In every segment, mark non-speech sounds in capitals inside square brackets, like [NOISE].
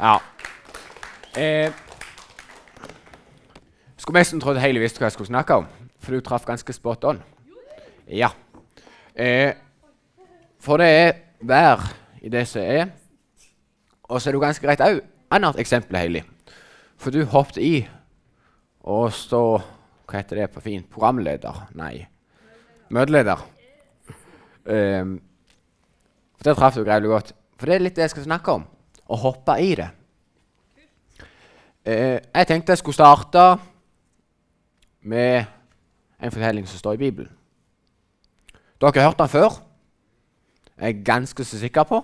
Ja. Eh, skulle nesten trodd Hailey visste hva jeg skulle snakke om, for du traff ganske spot on. Ja. Eh, for det er vær i det som er. Og så er det ganske greit òg annet eksempel, Hailey. For du hoppet i og så Hva heter det på fint? Programleder? Nei. Møteleder. Um, for Det traff du greit godt. For det er litt det jeg skal snakke om. Å hoppa i det. Uh, jeg tenkte jeg skulle starte med en fortelling som står i Bibelen. Dere har hørt den før. Jeg er ganske så sikker på.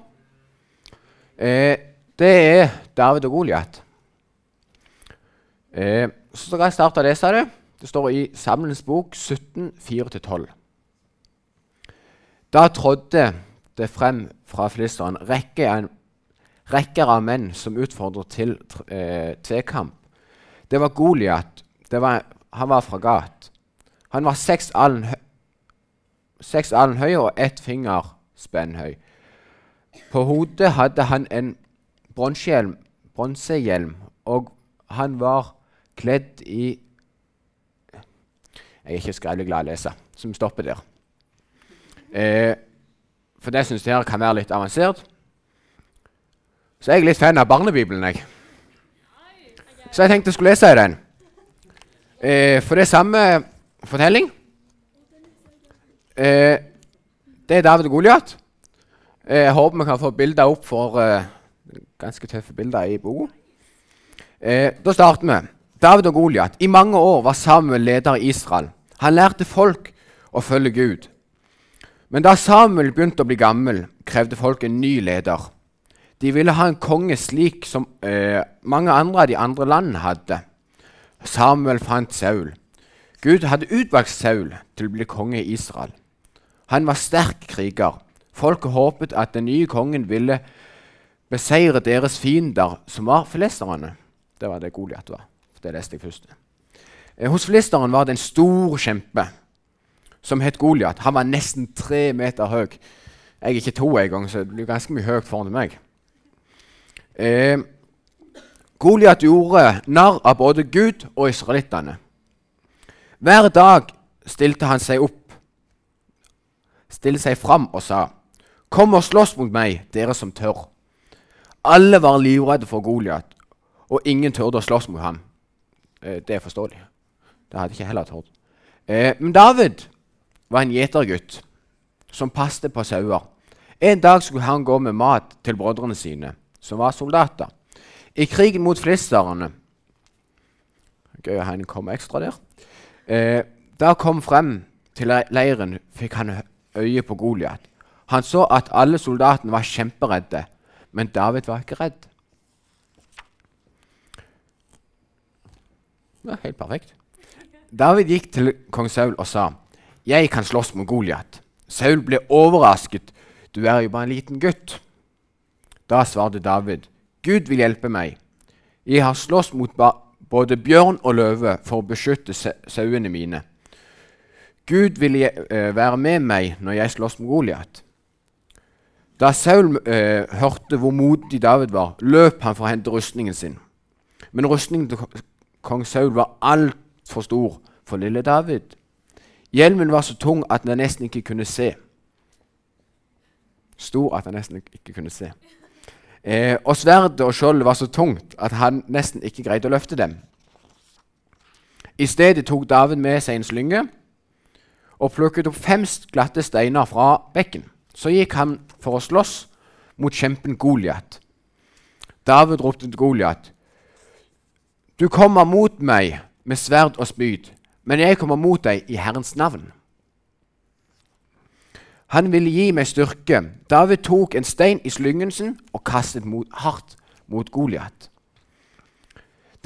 Uh, det er David og Goliat. Uh, så skal jeg starte å lese det. Det står i Samlens bok 17, 4-12. Da trådte det frem fra filisteren rekker, rekker av menn som utfordret til eh, tvekamp. Det var Goliat. Han var fra Gat. Han var seks alen, seks alen høy og ett finger spenn høy. På hodet hadde han en bronsehjelm, og han var kledd i Jeg er ikke skrevet glad i å lese, så vi stopper der. Eh, for det syns jeg kan være litt avansert. Så jeg er litt fan av Barnebibelen, jeg. Så jeg tenkte jeg skulle lese den. Eh, for det er samme fortelling. Eh, det er David og Goliat. Eh, jeg håper vi kan få bilder opp for eh, ganske tøffe bilder i boka. Eh, da starter vi. David og Goliat. I mange år var Samuel leder i Israel. Han lærte folk å følge Gud. Men da Samuel begynte å bli gammel, krevde folk en ny leder. De ville ha en konge slik som eh, mange andre av de andre landene hadde. Samuel fant Saul. Gud hadde utvalgt Saul til å bli konge i Israel. Han var sterk kriger. Folket håpet at den nye kongen ville beseire deres fiender, som var filisterne. Det var det Goliat var. Det leste jeg først. Eh, hos filisteren var det en stor kjempe som het Goliat. Han var nesten tre meter høy. Jeg er ikke to engang, så det blir ganske mye høyt foran meg. Eh, Goliat gjorde narr av både Gud og israelittene. Hver dag stilte han seg opp, stilte seg fram og sa:" Kom og slåss mot meg, dere som tør. Alle var livredde for Goliat, og ingen tørde å slåss mot ham. Eh, det er forståelig. Det hadde ikke heller tørt. Eh, men David var en gjetergutt som passet på sauer. En dag skulle han gå med mat til brødrene sine, som var soldater. I krigen mot filisterne Gøy at han kom ekstra der. Eh, da kom frem til leiren, fikk han øye på Goliat. Han så at alle soldatene var kjemperedde, men David var ikke redd. Var helt perfekt. David gikk til kong Saul og sa 'Jeg kan slåss mot Goliat'. Saul ble overrasket. 'Du er jo bare en liten gutt.' Da svarte David, 'Gud vil hjelpe meg. Jeg har slåss mot både bjørn og løve for å beskytte sauene mine.' Gud vil uh, være med meg når jeg slåss mot Goliat. Da Saul uh, hørte hvor modig David var, løp han for å hente rustningen sin. Men rustningen til kong Saul var altfor stor for lille David. Hjelmen var så tung at han nesten ikke kunne se. Stor at han nesten ikke kunne se. Eh, og sverdet og skjoldet var så tungt at han nesten ikke greide å løfte dem. I stedet tok David med seg en slynge og plukket opp fem glatte steiner fra bekken. Så gikk han for å slåss mot kjempen Goliat. David ropte til Goliat. Du kommer mot meg med sverd og spyd, men jeg kommer mot deg i Herrens navn. Han ville gi meg styrke. David tok en stein i slyngen sin og kastet mot, hardt mot Goliat.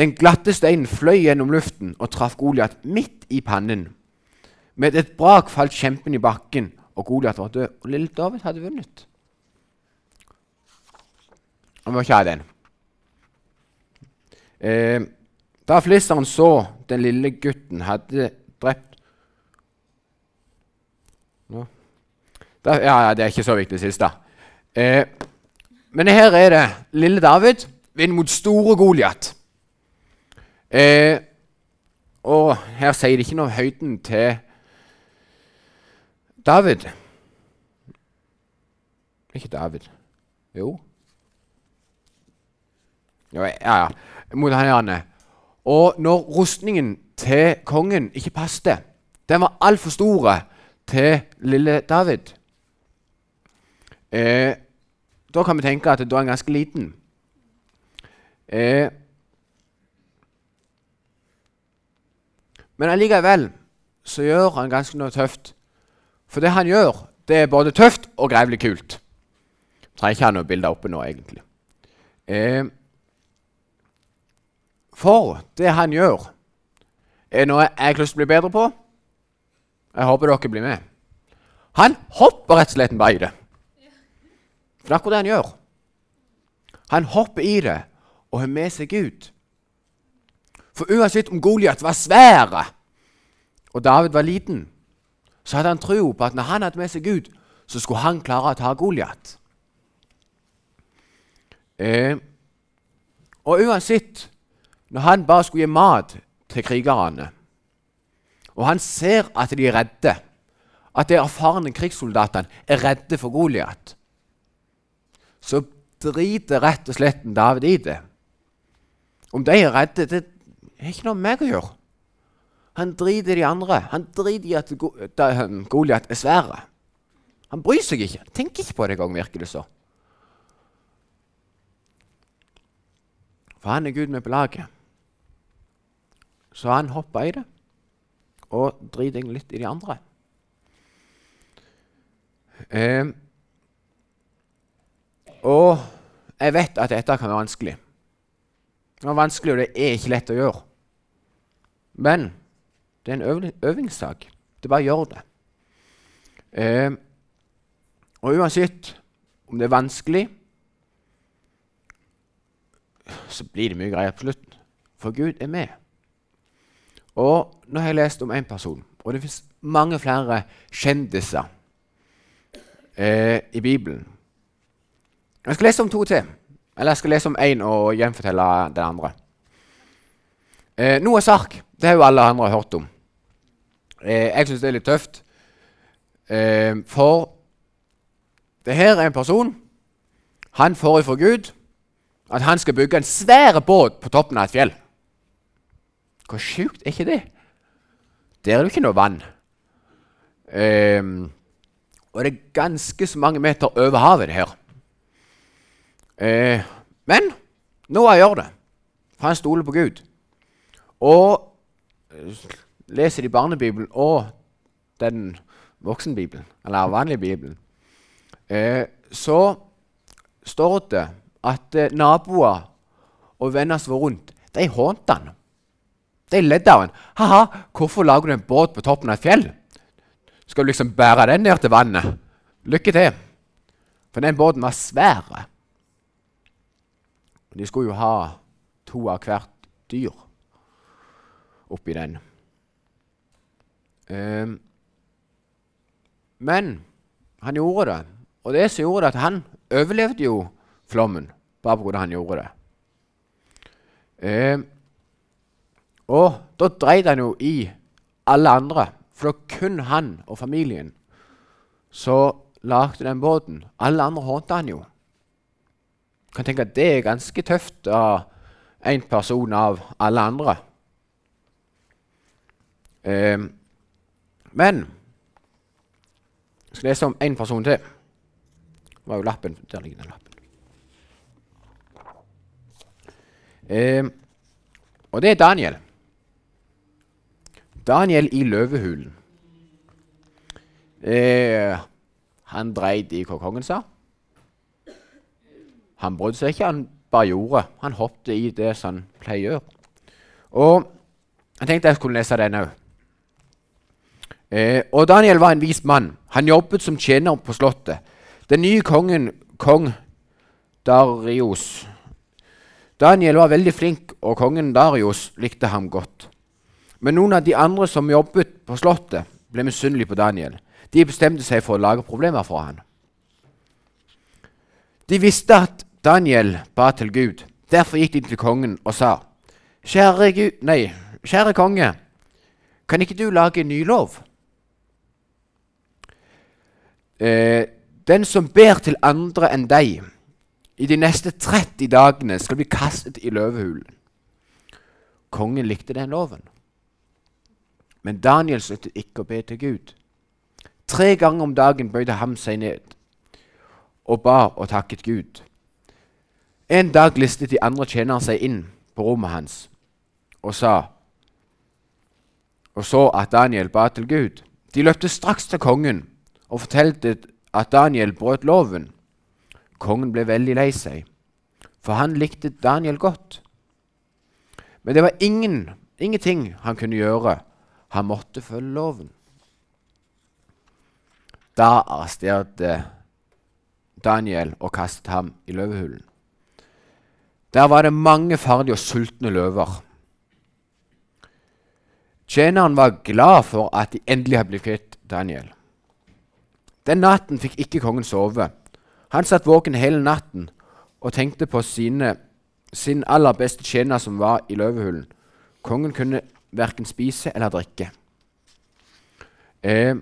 Den glatte steinen fløy gjennom luften og traff Goliat midt i pannen. Med et brak falt kjempen i bakken, og Goliat var død. Og lille David hadde vunnet. Han må ikke ha den. Eh, da flisseren så den lille gutten hadde drept no. Da, ja, ja, Det er ikke så viktig, siste. Eh, men her er det lille David vinner mot store Goliat. Eh, og her sier det ikke noe om høyden til David. Ikke David. Jo. Ja, ja. ja. Mot han her. Og når rustningen til kongen ikke passet, den var altfor stor til lille David eh, Da kan vi tenke at da er han ganske liten. Eh, men allikevel så gjør han ganske noe tøft. For det han gjør, det er både tøft og grevelig kult. Trenger ikke ha noe bilde oppe nå, egentlig. Eh, for det han gjør, er noe jeg har lyst til å bli bedre på. Jeg håper dere blir med. Han hopper rett og slett bare i det. For det er akkurat det han gjør. Han hopper i det og har med seg Gud. For uansett om Goliat var svære og David var liten, så hadde han tro på at når han hadde med seg Gud, så skulle han klare å ta Goliat. Eh, og uansett når han bare skulle gi mat til krigerne, og han ser at de er redde, at de erfarne krigssoldatene er redde for Goliat, så driter rett og slett David i det. Om de er redde, det har ikke noe med meg å gjøre. Han driter i de andre. Han driter i at Goliat er svær. Han bryr seg ikke. Tenker ikke på det engang, virker det så. For han er Gud med på laget. Så han hoppa i det og driter litt i de andre. Eh, og jeg vet at dette kan være vanskelig. Det er vanskelig, og det er ikke lett å gjøre. Men det er en øvingssak. Det bare gjør det. Eh, og uansett om det er vanskelig, så blir det mye greier på slutten. For Gud er med. Og nå har jeg lest om én person, og det fins mange flere kjendiser eh, i Bibelen. Jeg skal lese om to til. Eller jeg skal lese om én og gjenfortelle den andre. Eh, Noahs ark det har jo alle andre hørt om. Eh, jeg syns det er litt tøft. Eh, for det her er en person Han får ifra Gud at han skal bygge en svær båt på toppen av et fjell. Hvor sjukt er ikke det? Der er det jo ikke noe vann. Eh, og det er ganske så mange meter over havet, det her. Uh, men Noah gjør det, for han stoler på Gud. Og uh, leser de barnebibelen og den voksenbibelen, eller vanlige bibelen, eh, så står det at naboer og venner som var rundt, de hånte han. De ledde av han. Ha-ha, hvorfor lager du en båt på toppen av et fjell? Skal du liksom bære den ned til vannet? Lykke til. For den båten var svær. De skulle jo ha to av hvert dyr oppi den. Um, men han gjorde det. Og det som gjorde det at han overlevde jo flommen, bare fordi han gjorde det. Um, og da dreide han jo i alle andre, for det kun han og familien som lagde den båten. Alle andre hånte han jo. Kan tenke at Det er ganske tøft av én person av alle andre. Eh, men jeg skal lese om én person til. Det var jo lappen. Der ligger den lappen. Eh, og det er Daniel. Daniel i løvehulen. Eh, han dreide i hva kongen sa. Han brydde seg ikke, han bare gjorde. Han hoppet i det som han pleier å gjøre. Og jeg tenkte jeg skulle lese den òg. Eh, og Daniel var en vis mann. Han jobbet som tjener på slottet. Den nye kongen, kong Darius Daniel var veldig flink, og kongen Darius likte ham godt. Men noen av de andre som jobbet på Slottet, ble misunnelige på Daniel. De bestemte seg for å lage problemer for han. De visste at Daniel ba til Gud. Derfor gikk de til kongen og sa, Kjære Gud, nei, kjære konge, kan ikke du lage en ny lov? Eh, den som ber til andre enn deg, i de neste 30 dagene skal bli kastet i løvehulen. Kongen likte den loven. Men Daniel sluttet ikke å be til Gud. Tre ganger om dagen bøyde han seg ned og ba og takket Gud. En dag listet de andre tjenere seg inn på rommet hans og sa og så at Daniel ba til Gud. De løpte straks til kongen og fortalte at Daniel brøt loven. Kongen ble veldig lei seg, for han likte Daniel godt. Men det var ingen, ingenting han kunne gjøre. Han måtte følge loven. Da arresterte Daniel og kastet ham i løvehulen. Der var det mange farlige og sultne løver. Tjeneren var glad for at de endelig hadde blitt kvitt Daniel. Den natten fikk ikke kongen sove. Han satt våken hele natten og tenkte på sine, sin aller beste tjener som var i løvehulen. Kongen kunne verken spise eller drikke. Eh,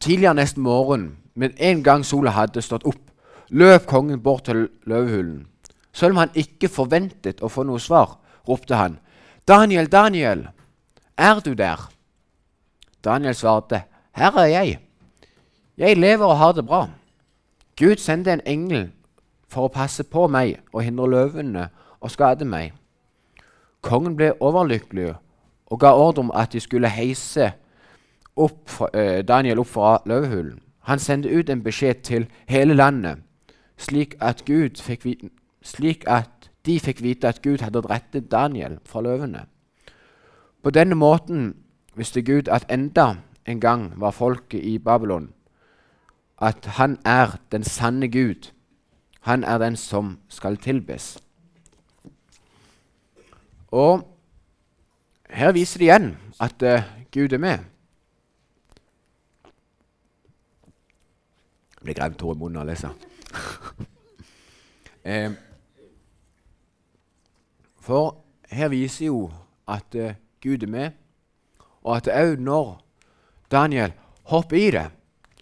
tidligere neste morgen, med en gang sola hadde stått opp, løp kongen bort til løvehulen. Selv om han ikke forventet å få noe svar, ropte han, 'Daniel, Daniel, er du der?' Daniel svarte, 'Her er jeg. Jeg lever og har det bra.' Gud sendte en engel for å passe på meg og hindre løvene å skade meg. Kongen ble overlykkelig og ga ordre om at de skulle heise opp, uh, Daniel opp fra løvehulen. Han sendte ut en beskjed til hele landet, slik at, Gud fikk slik at de fikk vite at Gud hadde rettet Daniel fra løvene. På denne måten visste Gud at enda en gang var folket i Babylon at han er den sanne Gud. Han er den som skal tilbes. Og her viser det igjen at uh, Gud er med. Det ble greit tårer i munnen å lese. [LAUGHS] eh, for her viser jo at uh, Gud er med, og at òg når Daniel hopper i det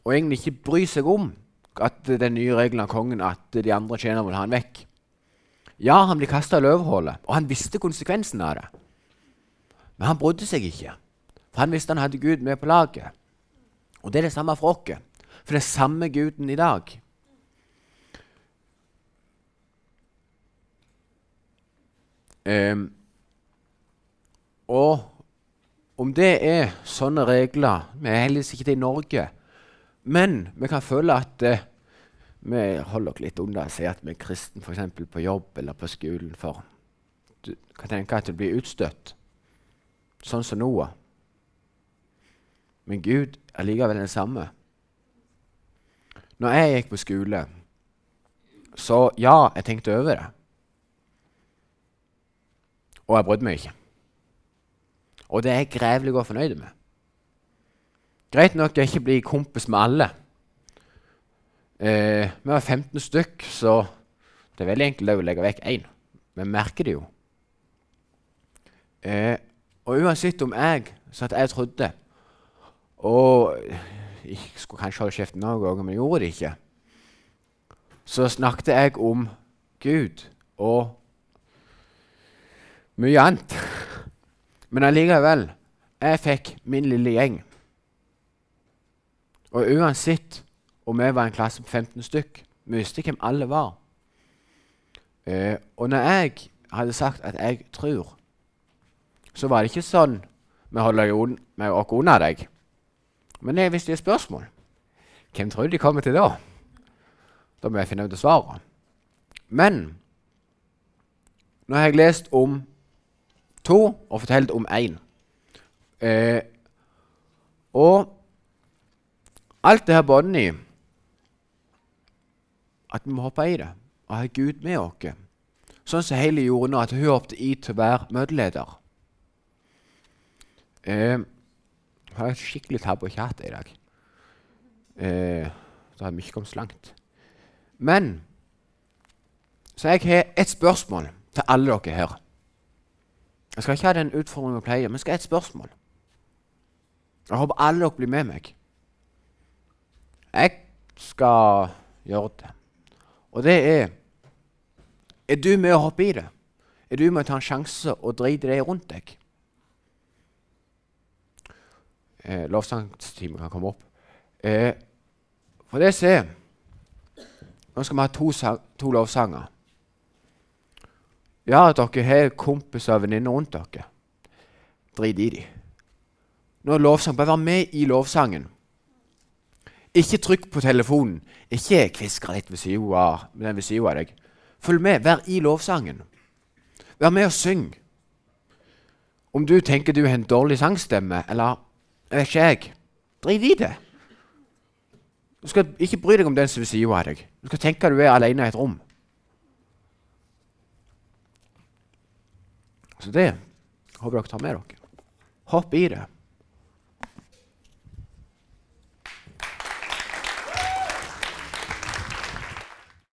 og egentlig ikke bryr seg om at den nye regelen av kongen at de andre tjenerne vil ha han vekk. Ja, han blir kasta i løvhullet, og han visste konsekvensen av det. Men han brydde seg ikke, for han visste han hadde Gud med på laget. Og det er det samme for oss, for det er samme Guden i dag. Um, og om det er sånne regler Vi er heldigvis ikke det i Norge. Men vi kan føle at uh, vi holder oss litt unna å si at vi er kristne f.eks. på jobb eller på skolen. For du kan tenke at du blir utstøtt, sånn som Noah. Men Gud er likevel den samme. Når jeg gikk på skole, så ja, jeg tenkte over det. Og jeg brydde meg ikke. Og det er jeg grevelig godt fornøyd med. Greit nok å ikke bli kompis med alle. Eh, vi var 15 stykk, så det er veldig enkelt å legge vekk én. Vi merker det jo. Eh, og uansett om jeg så at jeg trodde Og jeg skulle kanskje holde kjeft noen ganger, men jeg gjorde det ikke. Så snakket jeg om Gud og mye annet. Men allikevel jeg fikk min lille gjeng. Og uansett om vi var en klasse på 15 stykk, vi visste hvem alle var. Eh, og når jeg hadde sagt at jeg tror, så var det ikke sånn vi holder oss unna deg. Men jeg visste et spørsmål. Hvem tror de kommer til da? Da må jeg finne ut svaret. Men nå har jeg lest om to og fortalte om én. Eh, og alt det her båndet i at vi må hoppe i det og ha Gud med oss. Sånn som hele gjorde nå, at hun hoppet i til å være møteleder. Eh, jeg har skikkelig tabb og kjat i dag. Eh, da har vi ikke kommet så langt. Men Så jeg har et spørsmål til alle dere her. Jeg skal ikke ha den utfordringen jeg pleier, men skal ha et spørsmål. Jeg håper alle dere blir med meg. Jeg skal gjøre det. Og det er Er du med å hoppe i det? Er du med å ta en sjanse og drite det rundt deg? Eh, Lovsangstimen kan komme opp. Eh, for det som er Nå skal vi ha to, to lovsanger. Ja, dere har kompiser og venninner rundt dere. Drit i dem. Nå er lovsang. Bare vær med i lovsangen. Ikke trykk på telefonen. Ikke kvisker litt ved siden av, deg. Følg med. Vær i lovsangen. Vær med og syng. Om du tenker du har en dårlig sangstemme, eller jeg vet ikke jeg, drit i det. Du skal ikke bry deg om den som er ved siden av deg. Du skal tenke at du er alene i et rom. Så det har brakt ham med dere. Hopp i det.